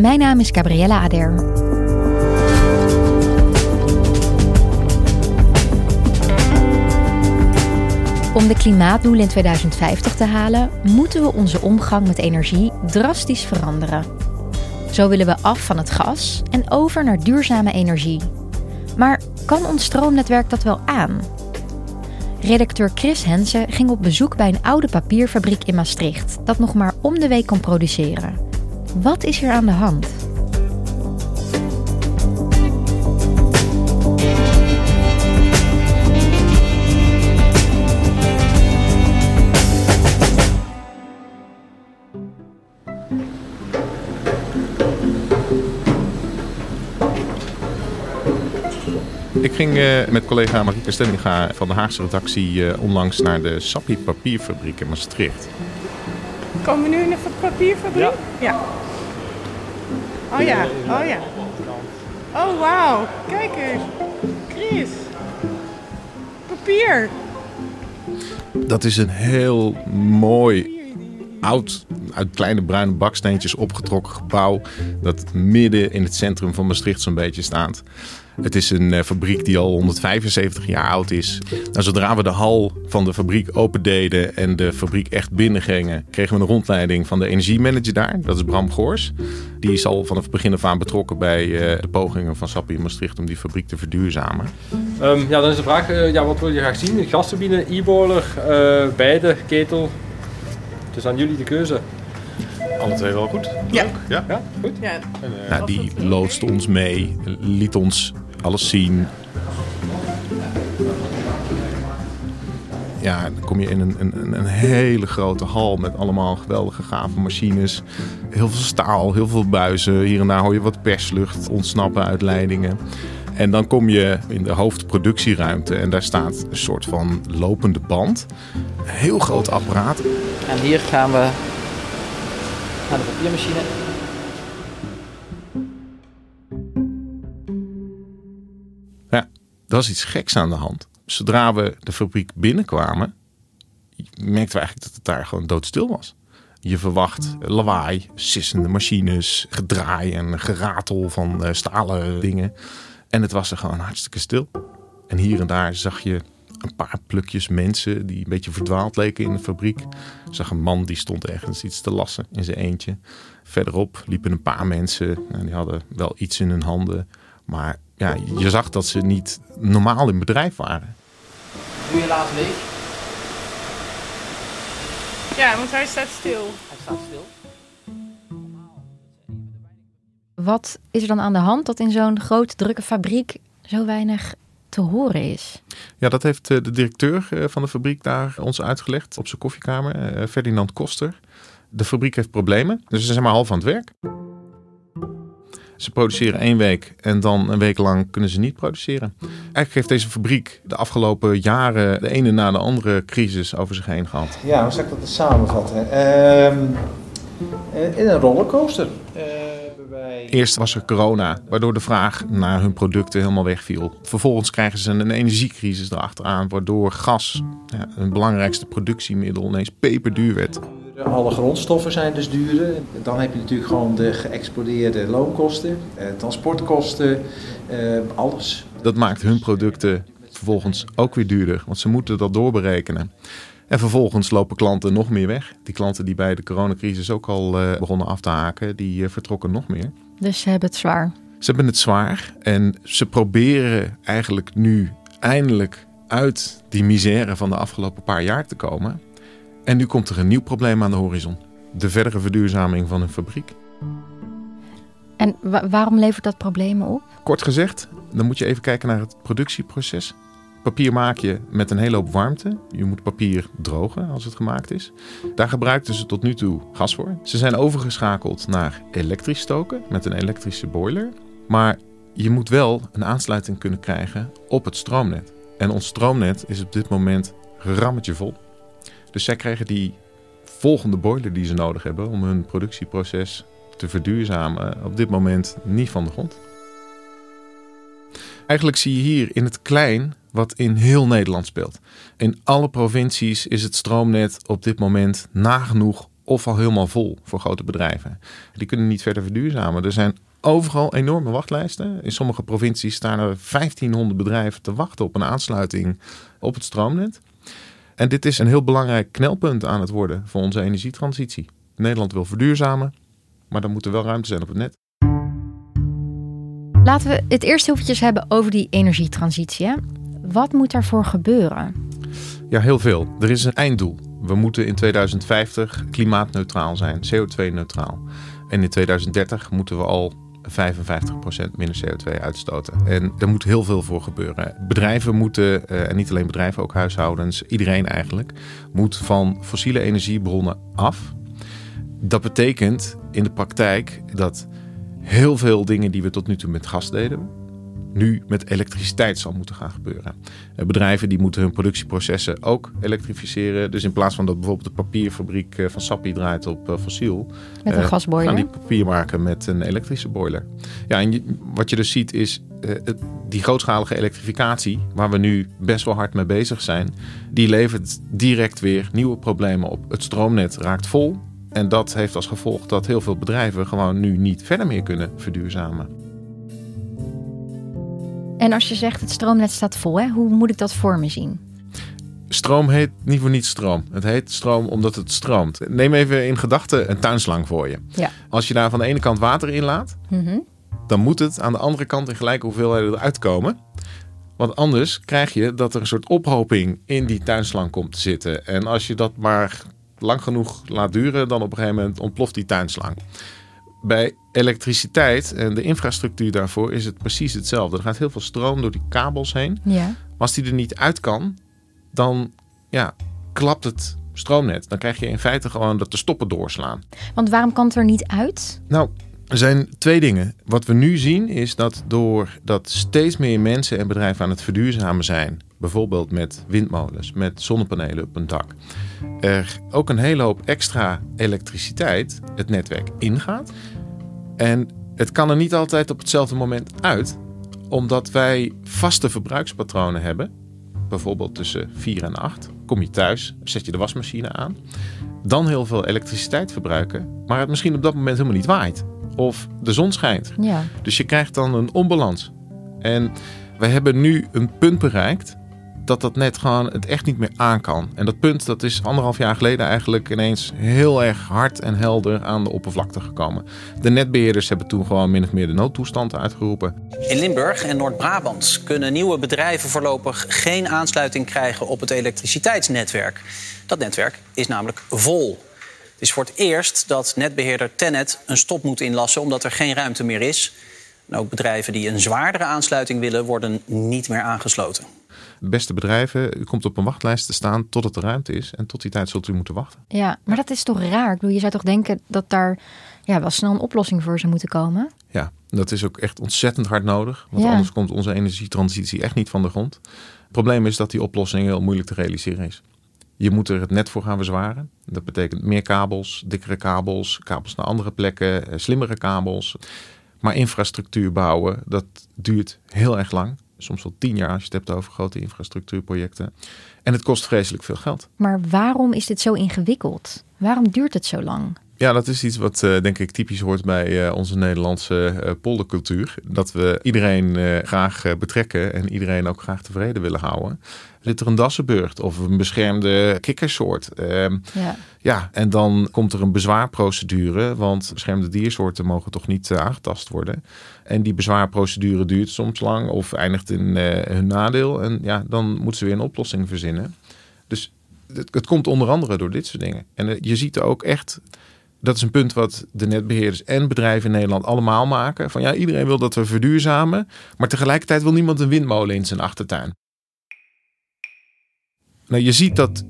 Mijn naam is Gabriella Ader. Om de klimaatdoelen in 2050 te halen, moeten we onze omgang met energie drastisch veranderen. Zo willen we af van het gas en over naar duurzame energie. Maar kan ons stroomnetwerk dat wel aan? Redacteur Chris Hensen ging op bezoek bij een oude papierfabriek in Maastricht, dat nog maar om de week kon produceren. Wat is er aan de hand? Ik ging uh, met collega Marieke Stellinga van de Haagse redactie uh, onlangs naar de Sappi papierfabriek in Maastricht. Komen we nu in de papierfabriek? Ja. ja. Oh ja, oh ja. Oh wauw, kijk eens. Chris. Papier. Dat is een heel mooi oud, uit kleine bruine baksteentjes opgetrokken gebouw. Dat midden in het centrum van Maastricht zo'n beetje staat. Het is een uh, fabriek die al 175 jaar oud is. Nou, zodra we de hal van de fabriek opendeden en de fabriek echt binnengingen, kregen we een rondleiding van de energiemanager daar. Dat is Bram Goors. Die is al vanaf het begin af aan betrokken bij uh, de pogingen van Sappi in Maastricht om die fabriek te verduurzamen. Um, ja, dan is de vraag, uh, ja, wat wil je graag zien? Gasturbine, e-boiler, beide, ketel? Het is aan jullie de keuze. Alle twee wel goed? Ja. Leuk. Ja? ja? Goed. Ja. En, uh, nou, die loodste ons mee, liet ons alles zien. Ja, dan kom je in een, een, een hele grote hal met allemaal geweldige gave machines. Heel veel staal, heel veel buizen. Hier en daar hoor je wat perslucht ontsnappen uit leidingen. En dan kom je in de hoofdproductieruimte en daar staat een soort van lopende band. Een heel groot apparaat. En hier gaan we naar de papiermachine. Ja, er was iets geks aan de hand. Zodra we de fabriek binnenkwamen, merkten we eigenlijk dat het daar gewoon doodstil was. Je verwacht lawaai, sissende machines, gedraai en geratel van stalen dingen. En het was er gewoon hartstikke stil. En hier en daar zag je een paar plukjes mensen die een beetje verdwaald leken in de fabriek. Ik zag een man die stond ergens iets te lassen in zijn eentje. Verderop liepen een paar mensen. Nou, die hadden wel iets in hun handen. Maar ja, je zag dat ze niet normaal in bedrijf waren. Doe je laatst leeg? Ja, want hij staat stil. Hij staat stil. Wat is er dan aan de hand dat in zo'n grote drukke fabriek zo weinig te horen is? Ja, dat heeft de directeur van de fabriek daar ons uitgelegd op zijn koffiekamer, Ferdinand Koster. De fabriek heeft problemen, dus ze zijn maar half aan het werk. Ze produceren één week en dan een week lang kunnen ze niet produceren. Eigenlijk heeft deze fabriek de afgelopen jaren de ene na de andere crisis over zich heen gehad. Ja, hoe zou ik dat samenvatten? Uh, in een rollercoaster. Eerst was er corona, waardoor de vraag naar hun producten helemaal wegviel. Vervolgens krijgen ze een energiecrisis erachteraan, waardoor gas, ja, hun belangrijkste productiemiddel, ineens peperduur werd. Alle grondstoffen zijn dus duurder. Dan heb je natuurlijk gewoon de geëxplodeerde loonkosten, eh, transportkosten, eh, alles. Dat maakt hun producten vervolgens ook weer duurder, want ze moeten dat doorberekenen. En vervolgens lopen klanten nog meer weg. Die klanten die bij de coronacrisis ook al uh, begonnen af te haken, die uh, vertrokken nog meer. Dus ze hebben het zwaar. Ze hebben het zwaar en ze proberen eigenlijk nu eindelijk uit die misère van de afgelopen paar jaar te komen. En nu komt er een nieuw probleem aan de horizon. De verdere verduurzaming van hun fabriek. En wa waarom levert dat problemen op? Kort gezegd, dan moet je even kijken naar het productieproces. Papier maak je met een hele hoop warmte. Je moet papier drogen als het gemaakt is. Daar gebruikten ze tot nu toe gas voor. Ze zijn overgeschakeld naar elektrisch stoken met een elektrische boiler. Maar je moet wel een aansluiting kunnen krijgen op het stroomnet. En ons stroomnet is op dit moment rammetje vol. Dus zij krijgen die volgende boiler die ze nodig hebben om hun productieproces te verduurzamen op dit moment niet van de grond. Eigenlijk zie je hier in het klein wat in heel Nederland speelt. In alle provincies is het stroomnet op dit moment nagenoeg of al helemaal vol voor grote bedrijven. Die kunnen niet verder verduurzamen. Er zijn overal enorme wachtlijsten. In sommige provincies staan er 1500 bedrijven te wachten op een aansluiting op het stroomnet. En dit is een heel belangrijk knelpunt aan het worden voor onze energietransitie. Nederland wil verduurzamen, maar dan moet er wel ruimte zijn op het net. Laten we het eerst eventjes hebben over die energietransitie. Hè? Wat moet daarvoor gebeuren? Ja, heel veel. Er is een einddoel. We moeten in 2050 klimaatneutraal zijn, CO2-neutraal. En in 2030 moeten we al 55% minder CO2 uitstoten. En daar moet heel veel voor gebeuren. Bedrijven moeten, eh, en niet alleen bedrijven, ook huishoudens, iedereen eigenlijk, moet van fossiele energiebronnen af. Dat betekent in de praktijk dat heel veel dingen die we tot nu toe met gas deden, nu met elektriciteit zal moeten gaan gebeuren. Eh, bedrijven die moeten hun productieprocessen ook elektrificeren. Dus in plaats van dat bijvoorbeeld de papierfabriek eh, van Sappi draait op eh, fossiel. Met een gasboiler. Gaan die papier maken met een elektrische boiler. Ja, en wat je dus ziet is die grootschalige elektrificatie, waar we nu best wel hard mee bezig zijn, die levert direct weer nieuwe problemen op. Het stroomnet raakt vol. En dat heeft als gevolg dat heel veel bedrijven gewoon nu niet verder meer kunnen verduurzamen. En als je zegt het stroomnet staat vol, hè, hoe moet ik dat voor me zien? Stroom heet niet voor niets stroom. Het heet stroom omdat het stroomt. Neem even in gedachten een tuinslang voor je. Ja. Als je daar van de ene kant water in laat, Mhm. dan moet het aan de andere kant in gelijke hoeveelheden eruit komen. Want anders krijg je dat er een soort ophoping in die tuinslang komt te zitten. En als je dat maar lang genoeg laat duren, dan op een gegeven moment ontploft die tuinslang. Bij elektriciteit en de infrastructuur daarvoor is het precies hetzelfde. Er gaat heel veel stroom door die kabels heen. Ja. Maar als die er niet uit kan, dan ja, klapt het stroomnet. Dan krijg je in feite gewoon dat de stoppen doorslaan. Want waarom kan het er niet uit? Nou, er zijn twee dingen. Wat we nu zien is dat doordat steeds meer mensen en bedrijven aan het verduurzamen zijn, bijvoorbeeld met windmolens, met zonnepanelen op een dak, er ook een hele hoop extra elektriciteit het netwerk ingaat. En het kan er niet altijd op hetzelfde moment uit, omdat wij vaste verbruikspatronen hebben. Bijvoorbeeld tussen 4 en 8. Kom je thuis, zet je de wasmachine aan. Dan heel veel elektriciteit verbruiken, maar het misschien op dat moment helemaal niet waait. Of de zon schijnt. Ja. Dus je krijgt dan een onbalans. En we hebben nu een punt bereikt dat dat net gewoon het echt niet meer aan kan. En dat punt dat is anderhalf jaar geleden eigenlijk ineens heel erg hard en helder aan de oppervlakte gekomen. De netbeheerders hebben toen gewoon min of meer de noodtoestand uitgeroepen. In Limburg en Noord-Brabant kunnen nieuwe bedrijven voorlopig geen aansluiting krijgen op het elektriciteitsnetwerk. Dat netwerk is namelijk vol. Het is voor het eerst dat netbeheerder Tennet een stop moet inlassen omdat er geen ruimte meer is. En ook bedrijven die een zwaardere aansluiting willen, worden niet meer aangesloten. De beste bedrijven, u komt op een wachtlijst te staan totdat er ruimte is. En tot die tijd zult u moeten wachten. ja, maar dat is toch raar? Ik bedoel, je zou toch denken dat daar ja, wel snel een oplossing voor zou moeten komen? Ja, dat is ook echt ontzettend hard nodig. Want Ja. anders komt onze energietransitie echt niet van de grond. Het probleem is dat die oplossing heel moeilijk te realiseren is. Je moet er het net voor gaan verzwaren. Dat betekent meer kabels, dikkere kabels, kabels naar andere plekken, eh, slimmere kabels. Maar infrastructuur bouwen, dat duurt heel erg lang. Soms wel tien jaar als je het hebt over grote infrastructuurprojecten. En het kost vreselijk veel geld. Maar waarom is dit zo ingewikkeld? Waarom duurt het zo lang? Ja, dat is iets wat eh, denk ik typisch hoort bij eh, onze Nederlandse eh, poldercultuur. Dat we iedereen graag betrekken en iedereen ook graag tevreden willen houden. Zit er een dassenburgt of een beschermde kikkersoort? Ehm, Ja. ja, en dan komt er een bezwaarprocedure, want beschermde diersoorten mogen toch niet aangetast worden. En die bezwaarprocedure duurt soms lang of eindigt in hun nadeel. En ja, dan moeten ze weer een oplossing verzinnen. Dus het, het komt onder andere door dit soort dingen. En je ziet ook echt, dat is een punt wat de netbeheerders en bedrijven in Nederland allemaal maken. Van ja, iedereen wil dat we verduurzamen, maar tegelijkertijd wil niemand een windmolen in zijn achtertuin. Nou, je ziet dat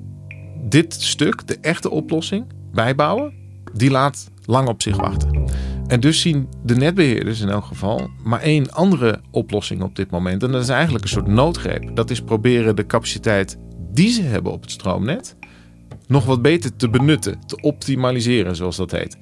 dit stuk, de echte oplossing, bijbouwen, die laat lang op zich wachten. En dus zien de netbeheerders in elk geval maar één andere oplossing op dit moment. En dat is eigenlijk een soort noodgreep. Dat is proberen de capaciteit die ze hebben op het stroomnet nog wat beter te benutten, te optimaliseren, zoals dat heet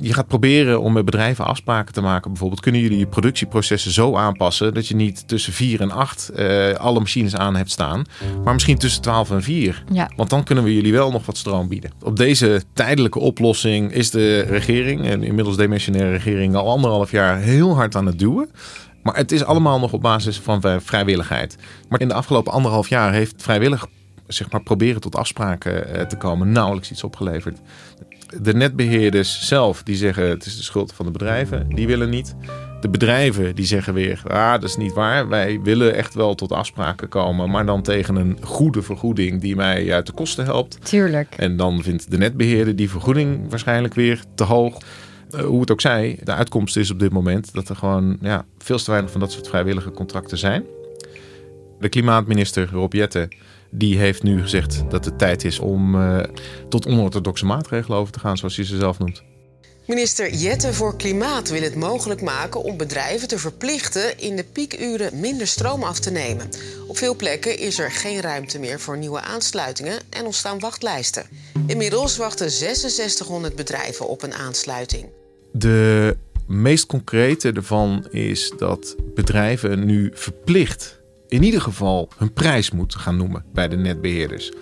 je gaat proberen om met bedrijven afspraken te maken. Bijvoorbeeld, kunnen jullie je productieprocessen zo aanpassen dat je niet tussen 4 en 8 eh, alle machines aan hebt staan, maar misschien tussen 12 en 4. Ja. Want dan kunnen we jullie wel nog wat stroom bieden. Op deze tijdelijke oplossing is de regering, en inmiddels demissionaire regering, al anderhalf jaar heel hard aan het duwen. Maar het is allemaal nog op basis van vrijwilligheid. Maar in de afgelopen anderhalf jaar heeft vrijwillig zeg maar, proberen tot afspraken eh, te komen nauwelijks iets opgeleverd de netbeheerders zelf die zeggen het is de schuld van de bedrijven, die willen niet. De bedrijven die zeggen weer, ah, dat is niet waar. Wij willen echt wel tot afspraken komen, maar dan tegen een goede vergoeding die mij uit de kosten helpt. Tuurlijk. En dan vindt de netbeheerder die vergoeding waarschijnlijk weer te hoog. Uh, hoe het ook zij, de uitkomst is op dit moment dat er gewoon ja, veel te weinig van dat soort vrijwillige contracten zijn. De klimaatminister Rob Jette die heeft nu gezegd dat het tijd is om uh, tot onorthodoxe maatregelen over te gaan, zoals hij ze zelf noemt. Minister Jette voor Klimaat wil het mogelijk maken om bedrijven te verplichten in de piekuren minder stroom af te nemen. Op veel plekken is er geen ruimte meer voor nieuwe aansluitingen en ontstaan wachtlijsten. Inmiddels wachten 6600 bedrijven op een aansluiting. De meest concrete ervan is dat bedrijven nu verplicht in ieder geval hun prijs moeten gaan noemen bij de netbeheerders.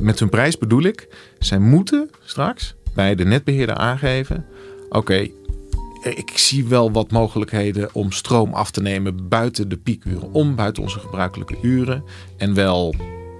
Met hun prijs bedoel ik, zij moeten straks bij de netbeheerder aangeven: oké, ik zie wel wat mogelijkheden om stroom af te nemen buiten de piekuren, om buiten onze gebruikelijke uren. En wel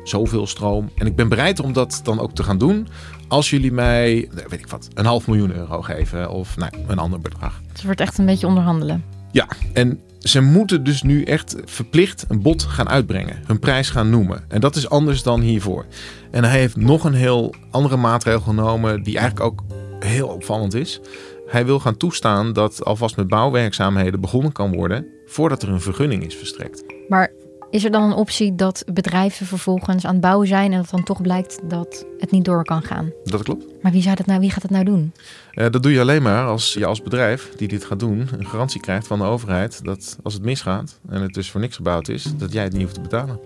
zoveel stroom. En ik ben bereid om dat dan ook te gaan doen als jullie mij, weet ik wat, een half miljoen euro geven of nou, een ander bedrag. Het wordt echt een beetje onderhandelen. Ja, en ze moeten dus nu echt verplicht een bod gaan uitbrengen. Hun prijs gaan noemen. En dat is anders dan hiervoor. En hij heeft nog een heel andere maatregel genomen die eigenlijk ook heel opvallend is. Hij wil gaan toestaan dat alvast met bouwwerkzaamheden begonnen kan worden voordat er een vergunning is verstrekt. Maar is er dan een optie dat bedrijven vervolgens aan het bouwen zijn en dat dan toch blijkt dat het niet door kan gaan? Dat klopt. Maar wie, zou dat nou, wie gaat dat nou doen? Uh, dat doe je alleen maar als je als bedrijf die dit gaat doen een garantie krijgt van de overheid dat als het misgaat en het dus voor niks gebouwd is, dat jij het niet hoeft te betalen.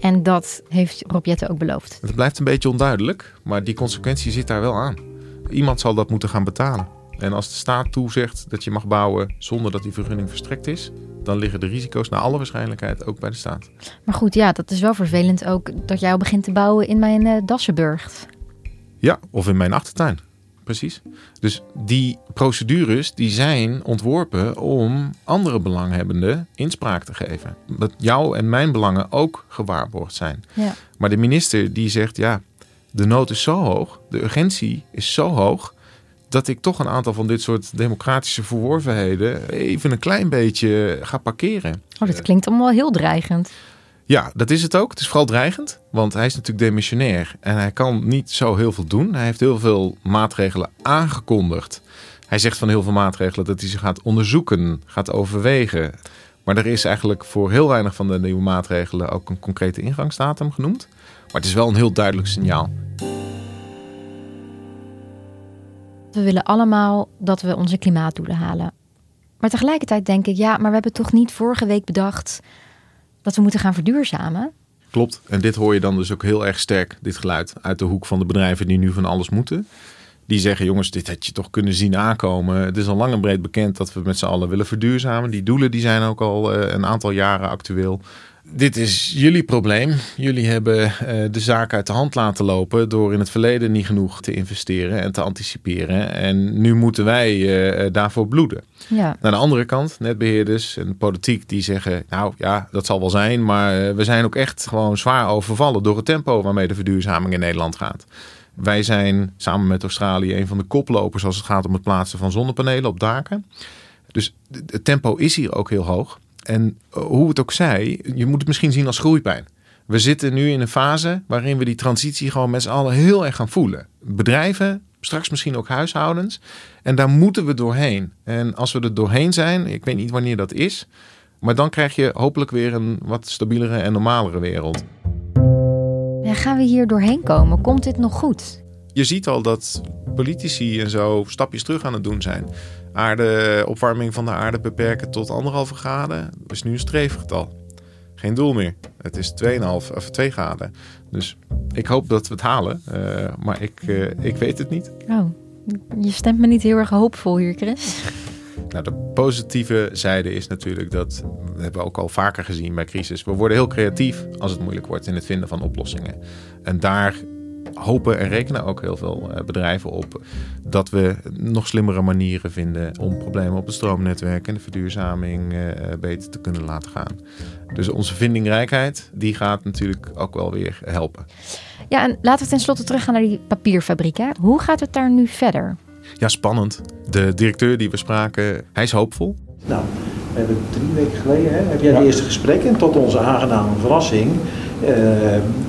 En dat heeft Rob ook beloofd. Het blijft een beetje onduidelijk, maar die consequentie zit daar wel aan. Iemand zal dat moeten gaan betalen. En als de staat toezegt dat je mag bouwen zonder dat die vergunning verstrekt is, dan liggen de risico's naar alle waarschijnlijkheid ook bij de staat. Maar goed, ja, dat is wel vervelend ook dat jij al begint te bouwen in mijn uh, Dassenburg. Ja, of in mijn achtertuin. Precies. Dus die procedures die zijn ontworpen om andere belanghebbenden inspraak te geven. Dat jouw en mijn belangen ook gewaarborgd zijn. Ja. Maar de minister die zegt ja, de nood is zo hoog, de urgentie is zo hoog dat ik toch een aantal van dit soort democratische verworvenheden even een klein beetje ga parkeren. Oh, dat klinkt allemaal heel dreigend. Ja, dat is het ook. Het is vooral dreigend, want hij is natuurlijk demissionair en hij kan niet zo heel veel doen. Hij heeft heel veel maatregelen aangekondigd. Hij zegt van heel veel maatregelen dat hij ze gaat onderzoeken, gaat overwegen. Maar er is eigenlijk voor heel weinig van de nieuwe maatregelen ook een concrete ingangsdatum genoemd. Maar het is wel een heel duidelijk signaal. We willen allemaal dat we onze klimaatdoelen halen. Maar tegelijkertijd denk ik, ja, maar we hebben toch niet vorige week bedacht dat we moeten gaan verduurzamen? Klopt. En dit hoor je dan dus ook heel erg sterk, dit geluid, uit de hoek van de bedrijven die nu van alles moeten. Die zeggen, jongens, dit had je toch kunnen zien aankomen. Het is al lang en breed bekend dat we met z'n allen willen verduurzamen. Die doelen die zijn ook al uh, een aantal jaren actueel dit is jullie probleem. Jullie hebben uh, de zaak uit de hand laten lopen door in het verleden niet genoeg te investeren en te anticiperen. En nu moeten wij uh, daarvoor bloeden. Ja. Naar de andere kant, netbeheerders en politiek die zeggen, nou ja, dat zal wel zijn, maar we zijn ook echt gewoon zwaar overvallen door het tempo waarmee de verduurzaming in Nederland gaat. Wij zijn samen met Australië een van de koplopers als het gaat om het plaatsen van zonnepanelen op daken. Dus het tempo is hier ook heel hoog. En eh, hoe het ook zij, je moet het misschien zien als groeipijn. We zitten nu in een fase waarin we die transitie gewoon met z'n allen heel erg gaan voelen. Bedrijven, straks misschien ook huishoudens. En daar moeten we doorheen. En als we er doorheen zijn, ik weet niet wanneer dat is. Maar dan krijg je hopelijk weer een wat stabielere en normalere wereld. Ja, gaan we hier doorheen komen? Komt dit nog goed? Je ziet al dat politici en zo stapjes terug aan het doen zijn. Aarde, opwarming van de aarde beperken tot anderhalve graden. Is nu een streefgetal. Geen doel meer. Het is 2,5 of 2 graden. Dus ik hoop dat we het halen. Uh, maar ik, uh, ik weet het niet. Oh, je stemt me niet heel erg hoopvol hier, Chris. Nou, de positieve zijde is natuurlijk dat, dat hebben we ook al vaker gezien bij crisis. We worden heel creatief als het moeilijk wordt in het vinden van oplossingen. En daar hopen en rekenen ook heel veel eh, bedrijven op dat we nog slimmere manieren vinden om problemen op het stroomnetwerk en de verduurzaming uh, beter te kunnen laten gaan. Dus onze vindingrijkheid, die gaat natuurlijk ook wel weer helpen. Ja, en laten we tenslotte teruggaan naar die papierfabriek. Hè? Hoe gaat het daar nu verder? Ja, spannend. De directeur die we spraken, hij is hoopvol. Nou, we hebben drie weken geleden, hè, heb jij ja. de eerste gesprekken en tot onze aangename verrassing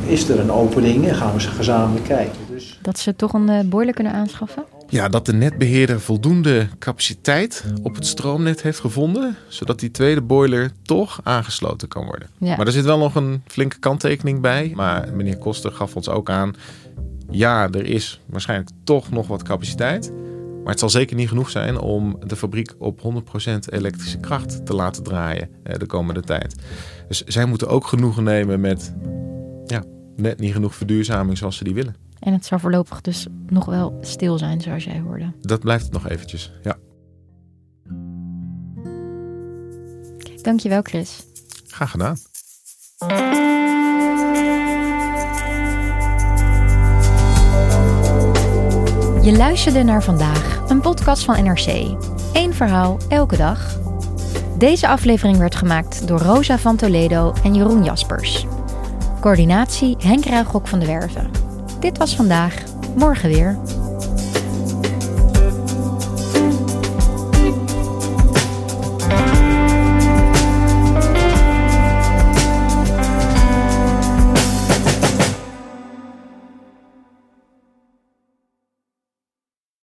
is er een opening en gaan we ze gezamenlijk kijken. Dus... Dat ze toch een uh, boiler kunnen aanschaffen? Ja, dat de netbeheerder voldoende capaciteit op het stroomnet heeft gevonden, zodat die tweede boiler toch aangesloten kan worden. Ja. Maar er zit wel nog een flinke kanttekening bij. Maar meneer Koster gaf ons ook aan, ja, er is waarschijnlijk toch nog wat capaciteit. Maar het zal zeker niet genoeg zijn om de fabriek op 100% elektrische kracht te laten draaien eh, de komende tijd. Dus zij moeten ook genoegen nemen met ja, net niet genoeg verduurzaming zoals ze die willen. En het zal voorlopig dus nog wel stil zijn, zoals jij hoorde. Dat blijft het nog eventjes, ja. Dankjewel, Chris. Graag gedaan. Je luisterde naar vandaag, een podcast van NRC. Eén verhaal, elke dag. Deze aflevering werd gemaakt door Rosa van Toledo en Jeroen Jaspers. Coördinatie Henk Ruigrok van de Werven. Dit was vandaag, morgen weer.